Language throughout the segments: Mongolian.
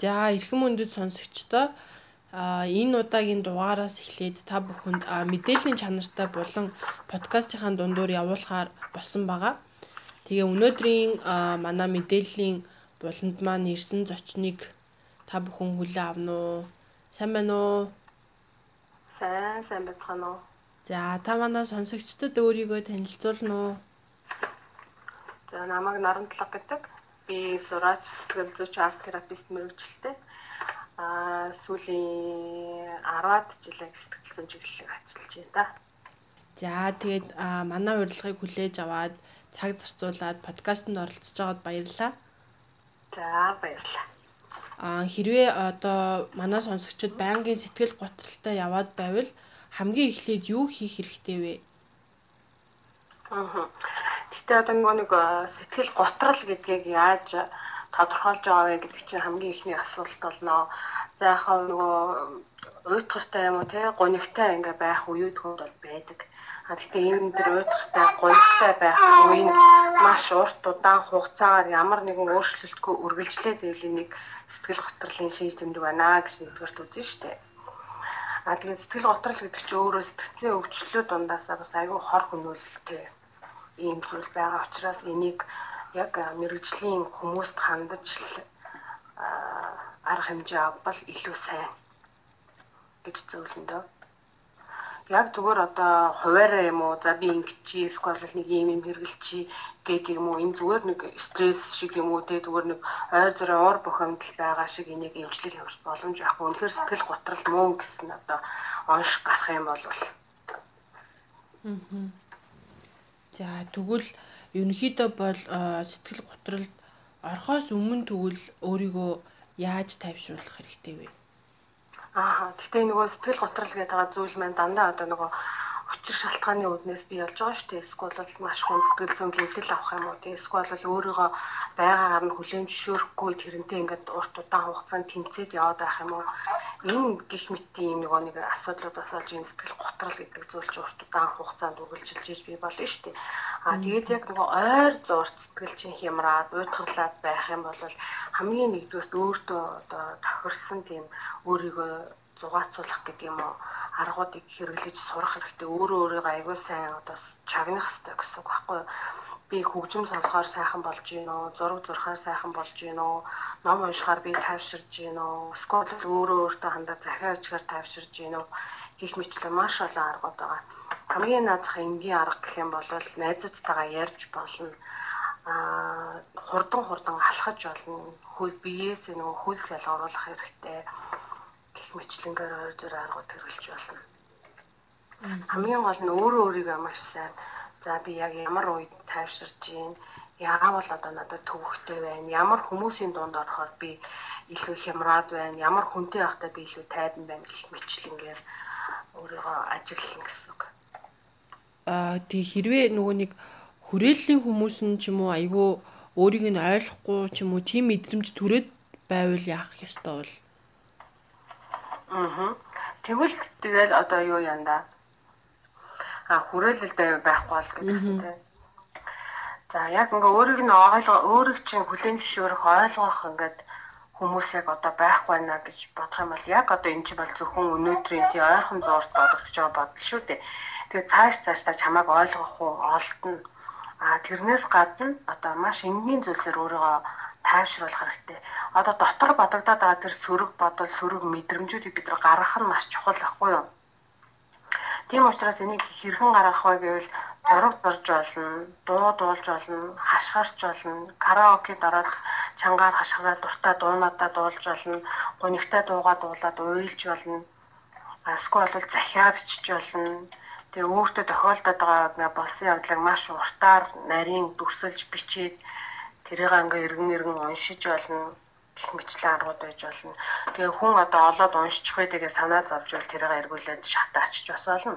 За эрхэм мөндөд сонсогчдоо а энэ удаагийн дугаараас эхлээд та бүхэнд мэдээллийн чанартай болон подкастынхаа дундуур явуулахаар болсон байгаа. Тэгээ өнөөдрийн манай мэдээллийн буланд маань ирсэн зочныг та бүхэн хүлээн авна уу? Сайн байна уу? Сайн, сайн байна уу? За та манай сонсогчдод өөрийгөө танилцуулна уу? За намайг Нарантлаг гэдэг. Би зураач, сэтгэл зүйч, арт терапист мэрэгчлээ. Аа сүүлийн 10-ад жилээ сэтгэл зүйн чиглэлийг ажиллаж байна да. За тэгээд манай урилгыг хүлээж аваад цаг зарцуулаад подкастт оролцож байгаад баярлалаа. За баярлалаа. Аа хэрвээ одоо манай сонсогчид байнгын сэтгэл готролтой яваад байвал хамгийн эхлээд юу хийх хэрэгтэй вэ? Аа. Гэтэ одоо нөгөө нэг сэтгэл готрал гэдгийг яаж тодорхойлж байгаа вэ гэдэг чинь хамгийн ихний асуулт болно. За яхаа нөгөө уйтгартай юм уу те гонигтай ингээ байх үеүдгүүд бол байдаг. А гэхдээ энэ дээр уйтгартай гонигтай байх үеинд маш урт удаан хугацаагаар ямар нэгэн өөрчлөлтгүй үргэлжлээд ийл нэг сэтгэл готрлын шийд тэмдэг байна гэж нэгдүгээрт үзэн штэ. А тэгээд сэтгэл готрол гэдэг чинь өөрөө сэтгцэн өвчлөлүүд дундаасаа бас айгүй хор хөнөөлөлтэй ийм зүйл байгаа учраас энийг яг мэрэгжлийн хүмүүст хандаж арга хэмжээ авбал илүү сайн гэж зөвлөндөө. Яг зүгээр одоо хуваараа юм уу за би ингэчи эсвэл нэг юм юм хэрэгэлчи гэдэг юм уу энэ зүгээр нэг стресс шиг юм уу те зүгээр нэг ойр зураа уур бухимдал байгаа шиг энийг эмчлэх явж боломж байхгүй. Үнэхээр сэтгэл готрол муу гэсэн одоо онш гарах юм бол аа. За тэгвэл ерөнхийдөө бол сэтгэл готролд орхоос өмнө тэгвэл өөрийгөө яаж тайвшруулах хэрэгтэй вэ? Аа гэхдээ нөгөө сэтгэл готрол гэдэг зүйл маань дандаа одоо нөгөө учир шалтгааны үүднээс бий болж байгаа шүү дээ. Эсвэл бол маш хүн сэтгэл зүйн гэмтэл авах юм уу тийм эсвэл бол өөрийгөө байгаагаар нь хүлээн зөвшөөрөхгүй тэрнтэй ингээд урт удаан хугацаанд тэмцээд яваад байх юм уу? Энэ гих мэтийн нөгөө нэг асуудлуудаас олж энэ сэтгэл готрол гэдэг зүйл чинь урт удаан хугацаанд үргэлжилж иж бий болно шүү дээ. Аа тэгээд яг нөгөө ойр зурц сэтгэл чинь хямраад уйтгарлаад байх юм бол хамгийн нэгдүгürt өөртөө одоо тохирсон тийм өөрийгөө зугаацуулах гэдэг юм уу? Аргуудыг хэрэглэж сурах хэрэгтэй. Өөрөө өөрийгөө аягүй сайн одоо чагнах хэрэгтэй гэсэн үг байхгүй юу? Би хөгжим сонсохоор сайхан болж гин үү? Зураг зурхаар сайхан болж гин үү? Ном уншихаар би тайвширж гин үү? Эсвэл өөрөө өөртөө хандаа захиа ичгээр тайвширж гин үү? Гих мэтлээ маш олон аргууд байгаа. Хамгийн наазах энгийн арга гэх юм бол найзуудтайгаа ярьж болно. Хурдан хурдан алхаж болно. Хөл биеэс нөгөө хөлс ялгаруулах хэрэгтэй мэтлэнгээр ойр зөр аргууд хэрэглэж болно. Хамгийн гол нь өөрөө өөрийгөө маш сайн за би яг ямар үед тайвширж гин яавал одоо надад төвөгтэй байна ямар хүмүүсийн дунд орохоор би илүү хямраад байна ямар хүнтэй байхдаа би илүү тайван байна гэх мэтлэнгээр өөрийгөө ажиглана гэсэн үг. Аа тий хэрвээ нөгөө нэг хүрээллийн хүмүүс нь ч юм уу айгүй өөрийг нь ойлгохгүй ч юм уу тийм мэдрэмж төрөөд байвал яах ёстой бол Аа. Тэгвэл тэгэл одоо юу янда? А хүрээлэлдээ байхгүй бол гэдэгсэн тийм. За яг ингээ өөрийг нь ойлгоо өөрийг чинь хүлээн зөвшөөрөх ойлгох ингээд хүмүүс яг одоо байхгүй байна гэж бодох юм бол яг одоо энэ чинь бол зөвхөн өнөөдрийн тий ойрхон зуурт бодогдож байгаа бодол шүү дээ. Тэгээ цааш цааш та чамайг ойлгох уу олтно. А тэрнээс гадна одоо маш энгийн зүйлсээр өөрийгөө тайвшруулах хэрэгтэй. Одоо дотор бодогдоод байгаа тэр сөрөг бодол, сөрөг мэдрэмжүүдийг бид нар гаргах нь маш чухал байхгүй юу? Тийм учраас энийг хэрхэн гаргах вэ гэвэл зураг зурж болно, дуу дуулж болно, хашгирч болно, караокед ороод чангаар хашгираа дуртай дуунуудаа дуулж болно, гонигтай дуугаа дуулаад уйлж болно. Эсвэл бол захиа бичиж болно. Тэгээ өөртөө тохиолдоод байгаа болсон явдлыг маш уртаар нарийн дүрсэлж бичээд тэрийг ингээ эргэн эргэн уншиж болно гэх мэтлэн аргууд байж болно. Тэгээ хүн одоо олоод уншчих тэгээ санаа зовж бол тэрийг эргүүлээд шатаачч бас болно.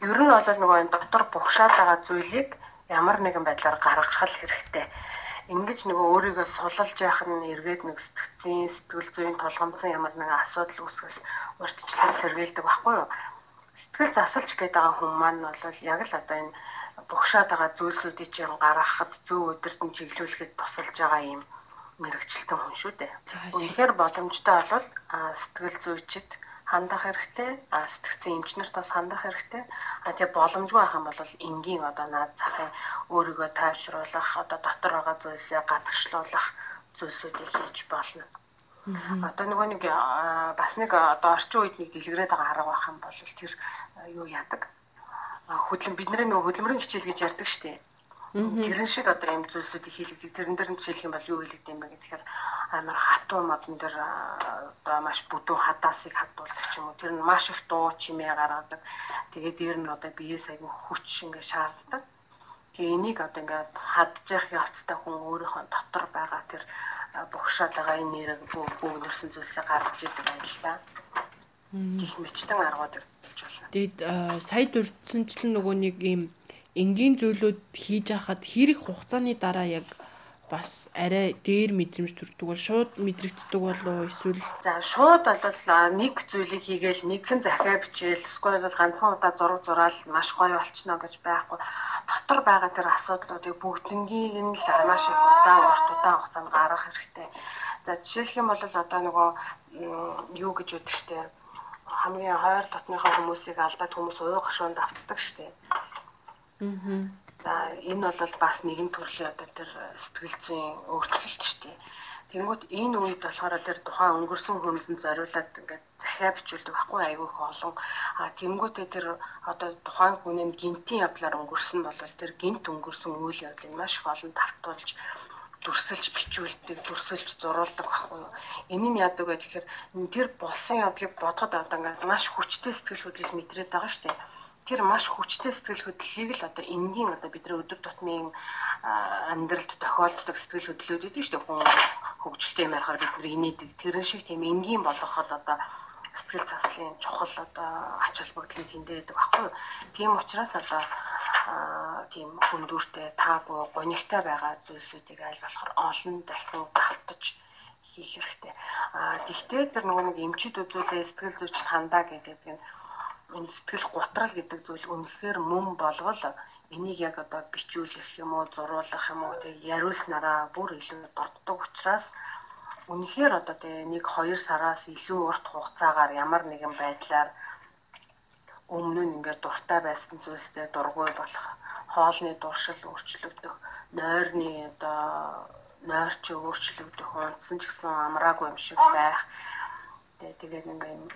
Ер нь бол нөгөө энэ дотор бугшаад байгаа зүйлийг ямар нэгэн байдлаар гаргах хэрэгтэй. Ингиж нөгөө өөрийгөө сулалж яах нь эргээд нэг сэтгцэн, сэтгэл зүйн толгомцсон ямар нэгэн асуудал үүсгэс урьдчилан сэргийлдэг байхгүй юу? Сэтгэл засалж гээд байгаа хүн маань бол яг л одоо энэ бугшаад байгаа зүйлсүүдийг чинь гаргахад зөв өдөртөн чиглүүлэхэд тусалж байгаа юм мэрэгчлэн хүн шүү дээ. Үнэхээр боломжтой бол сэтгэл зүйчд хандах хэрэгтэй. Сэтгцэн эмчнэрт бас хандах хэрэгтэй. А тэгээ боломжгүй байх юм бол энгийн одоо наад захын өөрийгөө тайвшруулах, одоо дотор байгаа зүйлсээ гадагшлуулах зүйлсүүдийг хийж болно. Одоо нөгөө нэг бас нэг одоо орчин үед нэг дэлгэрээд байгаа арга байх юм бол тэр юу яадаг? Хөдлөм бидний нөгөө хөдөлмөрийн хичээл гэж ярьдаг шүү дээ. Тэрэн шиг одоо юм зүйлсүүдийг хийлэгдэг. Тэрэн дээр нь жишээлх юм бол юу хийлэгдэв юм бэ гэхээр амар хатуу модон дээр одоо маш бүдүүн хадаасыг хадуулдаг юм уу. Тэр нь маш их дуу чимээ гаргадаг. Тэгээд дээр нь одоо биеэс айгүй хүч ингээ шаарддаг. Тэгээ энийг одоо ингээд хадж явах явцтай хүн өөрийнхөө дотор байгаа тэр бухшаад байгаа энэ нэрийг бөөгнөрсөн зүйлсээ гаргаж идэг юм л да. Гэх мэтэн аргууд байна. Тэгээд сая дурдсанчлан нөгөө нэг юм энгийн зүйлүүд хийж хахад хэрэг хугацааны дараа яг бас арай дээр мэдрэмж төрдөг бол шууд мэдрэгддэг болоо эсвэл за шууд бол нэг зүйлийг хийгээл нэгэн захиа бичээл эсвэл бол ганцхан удаа зураг зураал маш гоё болчихно гэж байхгүй дотор байгаа тэр асуудлуудыг бүгднгийг нь л маш их удаан урт удаан хугацаанд гаргах хэрэгтэй. За жишээлх юм бол одоо нөгөө юу гэж үүдэх штэ хамгийн хойр дотныхоо хүмүүсийг алдаад хүмүүс уу гашуунд автдаг штэ. Аа. За энэ бол бас нэгэн төрлийн одоо тэр сэтгэл зүйн өөрчлөлт дээ. Тэнгүүт энэ үед болохоор тэр тухайн өнгөрсөн хүмдэнд зориулаад ингээд захиа бичүүлдэг байхгүй айгүй их олон. А тэнгүүтээ тэр одоо тухайн хүний гинтийн явдлаар өнгөрсөн бол тэр гинт өнгөрсөн үйл явдлыг маш их олон давтуулж дүрсэлж бичүүлдэг, дүрсэлж зурулдаг байхгүй юу. Энийг яадаг вэ? Гэхээр тэр болсон явдлыг бодоход одоо ингээд маш хүчтэй сэтгэл хөдлөл мэдрээд байгаа шүү дээ тэр маш хүчтэй сэтгэл хөдлөлийг л одоо энгийн одоо бидний өдөр тутмын амьдралд тохиолддог сэтгэл хөдлөлүүд гэдэг шүү дээ хүн хөгжилтэй юм ярахаар бид нар инээдэг. Тэрэн шиг тийм энгийн болгоход одоо сэтгэл заслын чухал одоо ач холбогдол нь тэндээ байдаг баггүй юу тийм учраас одоо тийм хүндүүртэй таагүй гонигтай байгаа зүйлсүүдийг аль болохоор олон дахин давтаж хийх хэрэгтэй. А тэгтээ тэр нөгөө нэг эмчид үзүүлээ сэтгэл зүйч хандаа гэдэг нь энэ сэтгэл гутрал гэдэг зүйл үнэхээр мөн болгол энийг яг одоо бичүүлэх юм уу зурулах юм уу тэг яриулснараа бүр илүү дурддаг учраас үнэхээр одоо тэг нэг 2 сараас илүү урт хугацаагаар ямар нэгэн байдлаар өмнө нь ингээд дуртай байсан зүйлстэй дургүй болох хоолны дуршил өөрчлөгдөх нойрны одоо нойрч өөрчлөгдөх унтсан ч гэсэн амраагүй юм шиг байх тэгээд ингээд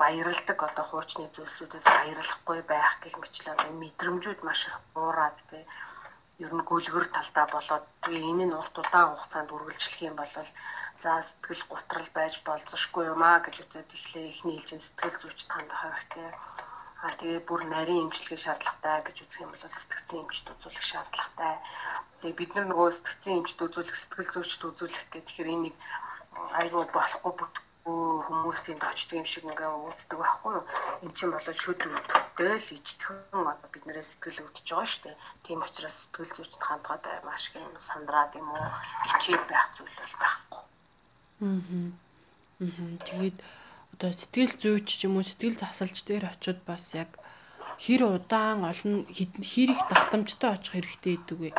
баярладаг одоо хуучны зүйлсүүдэд баярлахгүй байх гэх мэтлээ мэдрэмжүүд маш их буураад тий ер нь гүлгэр талдаа болоод тэгээ энэ нь урт удаан хугацаанд үргэлжлэх юм бол за сэтгэл гутрал байж болзошгүй юм аа гэж үзээд эхлээ ихний ээлжин сэтгэл зүйчд хандах хэрэгтэй. А тэгээ бүр нарийн эмчилгээ шаардлагатай гэж үзэх юм бол сэтгцэн эмчд үзүүлэх шаардлагатай. Тэгээ бид нар нөгөө сэтгцэн эмчд үзүүлэх сэтгэл зүйчд үзүүлэх гэх тэгэхээр энийг айгүй болохгүй бүтэхгүй хүмүүс тэнд очдөг юм шиг ингээ үздэг байхгүй юу? Энд чинь болоод шүдэр өдөртэй л ичтгэн одоо биднээс сэтгэл өвдөж байгаа шүү дээ. Тийм учраас сэтгэл зүйчд хандгаад маш их юм сандраад юм уу ичээд байх зүйл бол байхгүй. Аа. Аа. Тэгээд одоо сэтгэл зүйч ч юм уу сэтгэл засалч дээр очиод бас яг хэр удаан олон хэр их давтамжтай очих хэрэгтэй гэдэг вэ?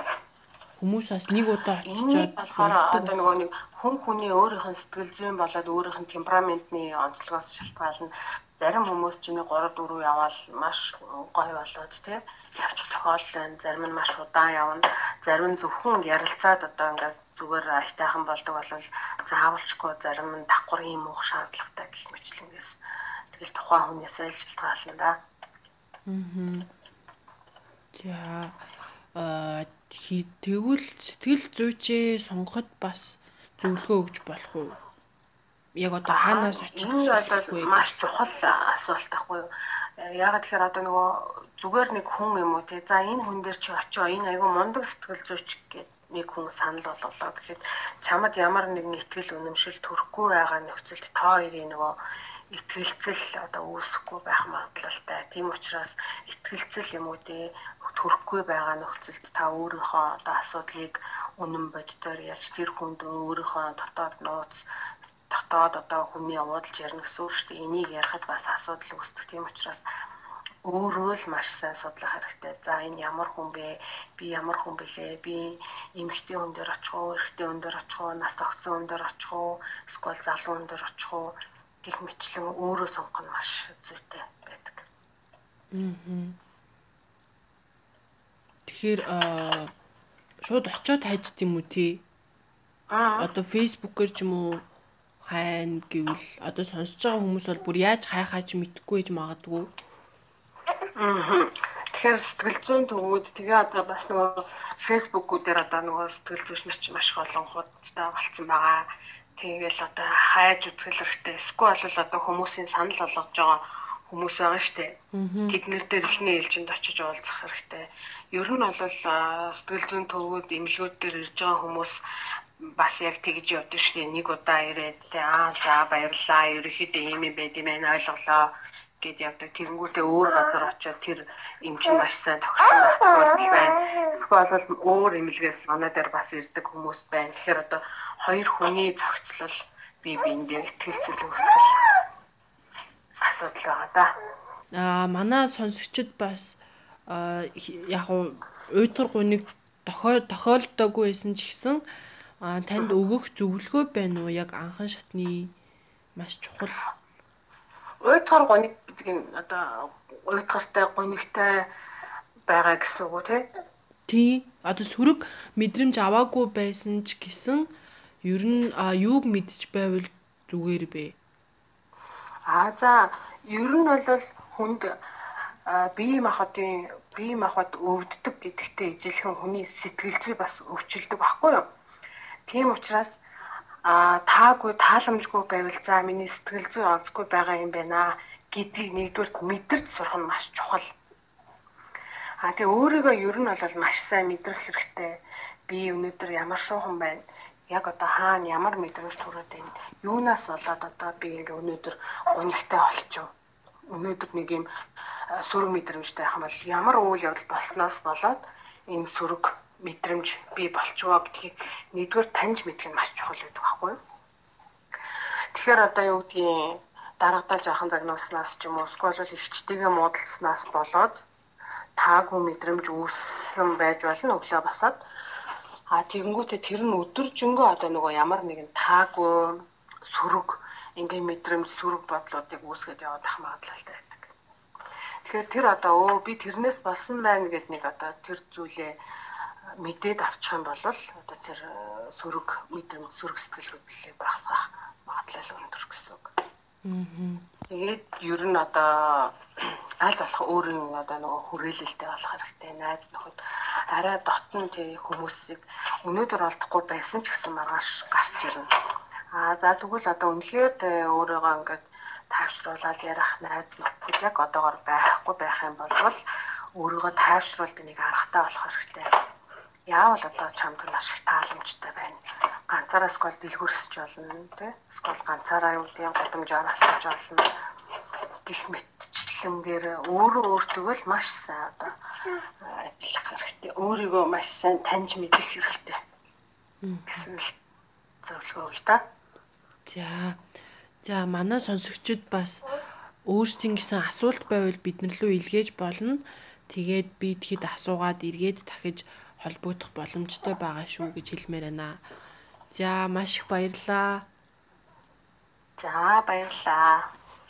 Хүмүүс бас нэг удаа очичоод болохоор одоо нөгөө нэг хүн хүний өөрийнх нь сэтгэл зүйн болоод өөрийнх нь темпераментны онцлогоос шалтгаална. Зарим хүмүүс чинь 3 4 яваал маш гоё болоод тий явчих тохиолдол байна. Зарим нь маш удаан явна. Зарим нь зөвхөн ярилцаад одоо ингээд зүгээр айтайхан болдог бол заавалчгүй зарим нь давхар ийм уух шаардлагатай гэх мэтлэнгээс тэгэл тухайн хүнээс л шалтгаална да. Аа. За тэгвэл сэтгэл зүйчээ сонгоход бас зөвлөгөө өгч болох уу? Яг одоо хаанаас очиж бол маш чухал асуулт ахгүй юу? Яагаад тэгэхээр одоо нөгөө зүгээр нэг хүн юм уу те за энэ хүн дээр чи очио энэ айгүй мундаг сэтгэл зүйч гэдэг нэг хүн санал болголоо гэхэд чамд ямар нэгэн ихтгэл үнэмшил төрөхгүй байгаа нөхцөлд та хоёрын нөгөө итгэлцэл одоо үүсэхгүй байх магадлалтай. Тийм учраас итгэлцэл юм уу те төрөхгүй байгаа нөхцөлд та өөрийнхөө одоо асуудлыг үнэн боддоор ярьж тэр хүнд өөрийнхөө дотоод нууц дотоод одоо хүний уудалж ярих гэсэн үг шүү дээ. Энийг ярихад бас асуудал үүсдэг. Тийм учраас өөрөө л маш сайн судлах хэрэгтэй. За энэ ямар хүн бэ? Би ямар хүн бэлээ? Би эмэгтэй хүн дээр очих уу, эрэгтэй хүн дээр очих уу, нас тогтсон хүн дээр очих уу, эсвэл залуу хүн дээр очих уу гэх мэтлэн өөрөө сонгох нь маш зүйтэй байдаг. Аа. Тэгэхээр аа шууд очиод хайж дим үү тий? Аа. Одоо фэйсбүүкээр ч юм уу хайна гэвэл одоо сонсож байгаа хүмүүс бол бүр яаж хайхаа ч мэдэхгүй гэж магадгүй. Тэгэхээр сэтгэл зүйн төвүүд тэгээ одоо бас нөгөө фэйсбүүкүүдээр одоо нөгөө сэтгэл зүйч нар ч маш олон хуудастай болцсон байгаа. Тэгээл одоо хайж үзгэл хэрэгтэй. Эсвэл бол одоо хүмүүсийн санал болгож байгаа хүмүүс байгаа штэ. Тэд нэр дээр ихний ээлжинд очиж уулзах хэрэгтэй. Ер нь бол сэтгэл зүйн төвүүд эмнэлгүүд дээр ирж байгаа хүмүүс бас яг тэгж явдаг штэ. Нэг удаа ирээд аа за баярлаа. Ерөнхийдөө ийм юм байд юм байна ойлголоо гэд явдаг. Тэгэнгүүтээ өөр газар очиод тэр эмчин маш сайн тогтсон тохиолдол байна. Эсвэл өөр эмнэлгээс манай дээр бас ирдэг хүмүүс байна. Тэгэхээр одоо хоёр хүний зохицлол бие биендээ ихтгэлцэл үүсгэл асуудал байгаа да. Аа манай сонсогчид бас яг уу уйтгар гуниг тохиолдоогүй байсан ч гэсэн танд өгөх зөвлөгөө байна уу яг анхан шатны маш чухал уйтгар гоник нь одоо уйтгартай гонигтай байгаа гэсэн үг тий. Тий. Одоо сүрэг мэдрэмж аваагүй байсан ч гэсэн ер нь юуг мэдчих байвал зүгээр бэ? Аа за ер нь бол хүнд бие махбодын бие махбод өвддөг гэдэгтээ ижилхэн хүний сэтгэл зүй бас өвчлөдөг байхгүй юу? Тийм учраас а таагүй тааламжгүй байвал за миний сэтгэл зүй онцгүй байгаа юм байна гэдгийг нэгдүгээр мэдэрч сурах нь маш чухал. А тэгээ өөрийгөө ер нь бол маш сайн мэдрэх хэрэгтэй. Би өнөөдөр ямар шуухан байна? Яг одоо хаана ямар мэдрэмж төрөөд байна? Юунаас болоод одоо би ингээ өнөөдөр гонигтай болчихов? Өнөөдөр нэг юм сөрөг мэдрэмжтэй байх юм бол ямар үйл явдал болсноос болоод энэ сөрөг мэдрэмж би болчихвоо гэдгийг нэгдүгээр таньж мэдэх нь маш чухал байдаг байхгүй юу? Тэгэхээр одоо юу гэдгийг дарагдаалж ахын загнууснаас ч юм уу эсвэл ихчтэйгээ муудалцснаас болоод таагүй мэдрэмж үүссэн байж болно өглөө басаад а тэгэнгүүтээ тэр нь өдөржингөө одоо нөгөө ямар нэгэн таагүй сөрөг ингийн мэдрэмж сөрөг бодлуудыг үүсгэж яваад ах магадлалтай байдаг. Тэгэхээр тэр одоо өө би тэрнээс болсон байна гэд нэг одоо тэр зүйлээ мэдээд авчих юм бол одоо тэр сөрөг мэдрэмж сөрөг сэтгэл хөдлөлийг багасгах магадлал өндөр гэсэн үг. Тэгээд ер нь одоо аль болох өөрийн одоо нөгөө хүрээлэлтэй болох хэрэгтэй. Найз нөхөд арай дотн тэр хүмүүсийг өнөөдөр олдохгүй байсан ч гэсэн маргааш гарч ирнэ. Аа за тэгвэл одоо үнэхээр өөрийгөө ингээд тайвшруулаад ярих найз нөхөд яг одоогор байхгүй байх юм бол өөрийгөө тайвшруулдаг нэг аргатай болох хэрэгтэй яавал одоо чамд маш их тааламжтай байна. Ганцаараа скол дэлгүрсэж болно тий. Скол ганцаараа юу гэдэг гудамжаар алхаж болно. Гэх мэтчлэнгээр өөрөө өөртөө л маш сайн одоо ажиллах хэрэгтэй. Өөрийгөө маш сайн таньж мэдэх хэрэгтэй. гэсэн л зөвлөгөө өгье та. За. За манай сонсогчид бас өөрсдийн гэсэн асуулт байвал биднэр лөө илгээж болно. Тэгээд би тэгэд асуугаад эргээд дахиж холбогдох боломжтой байгаа шүү гэж хэлмээр байна. За маш их баярлалаа. За баярлалаа.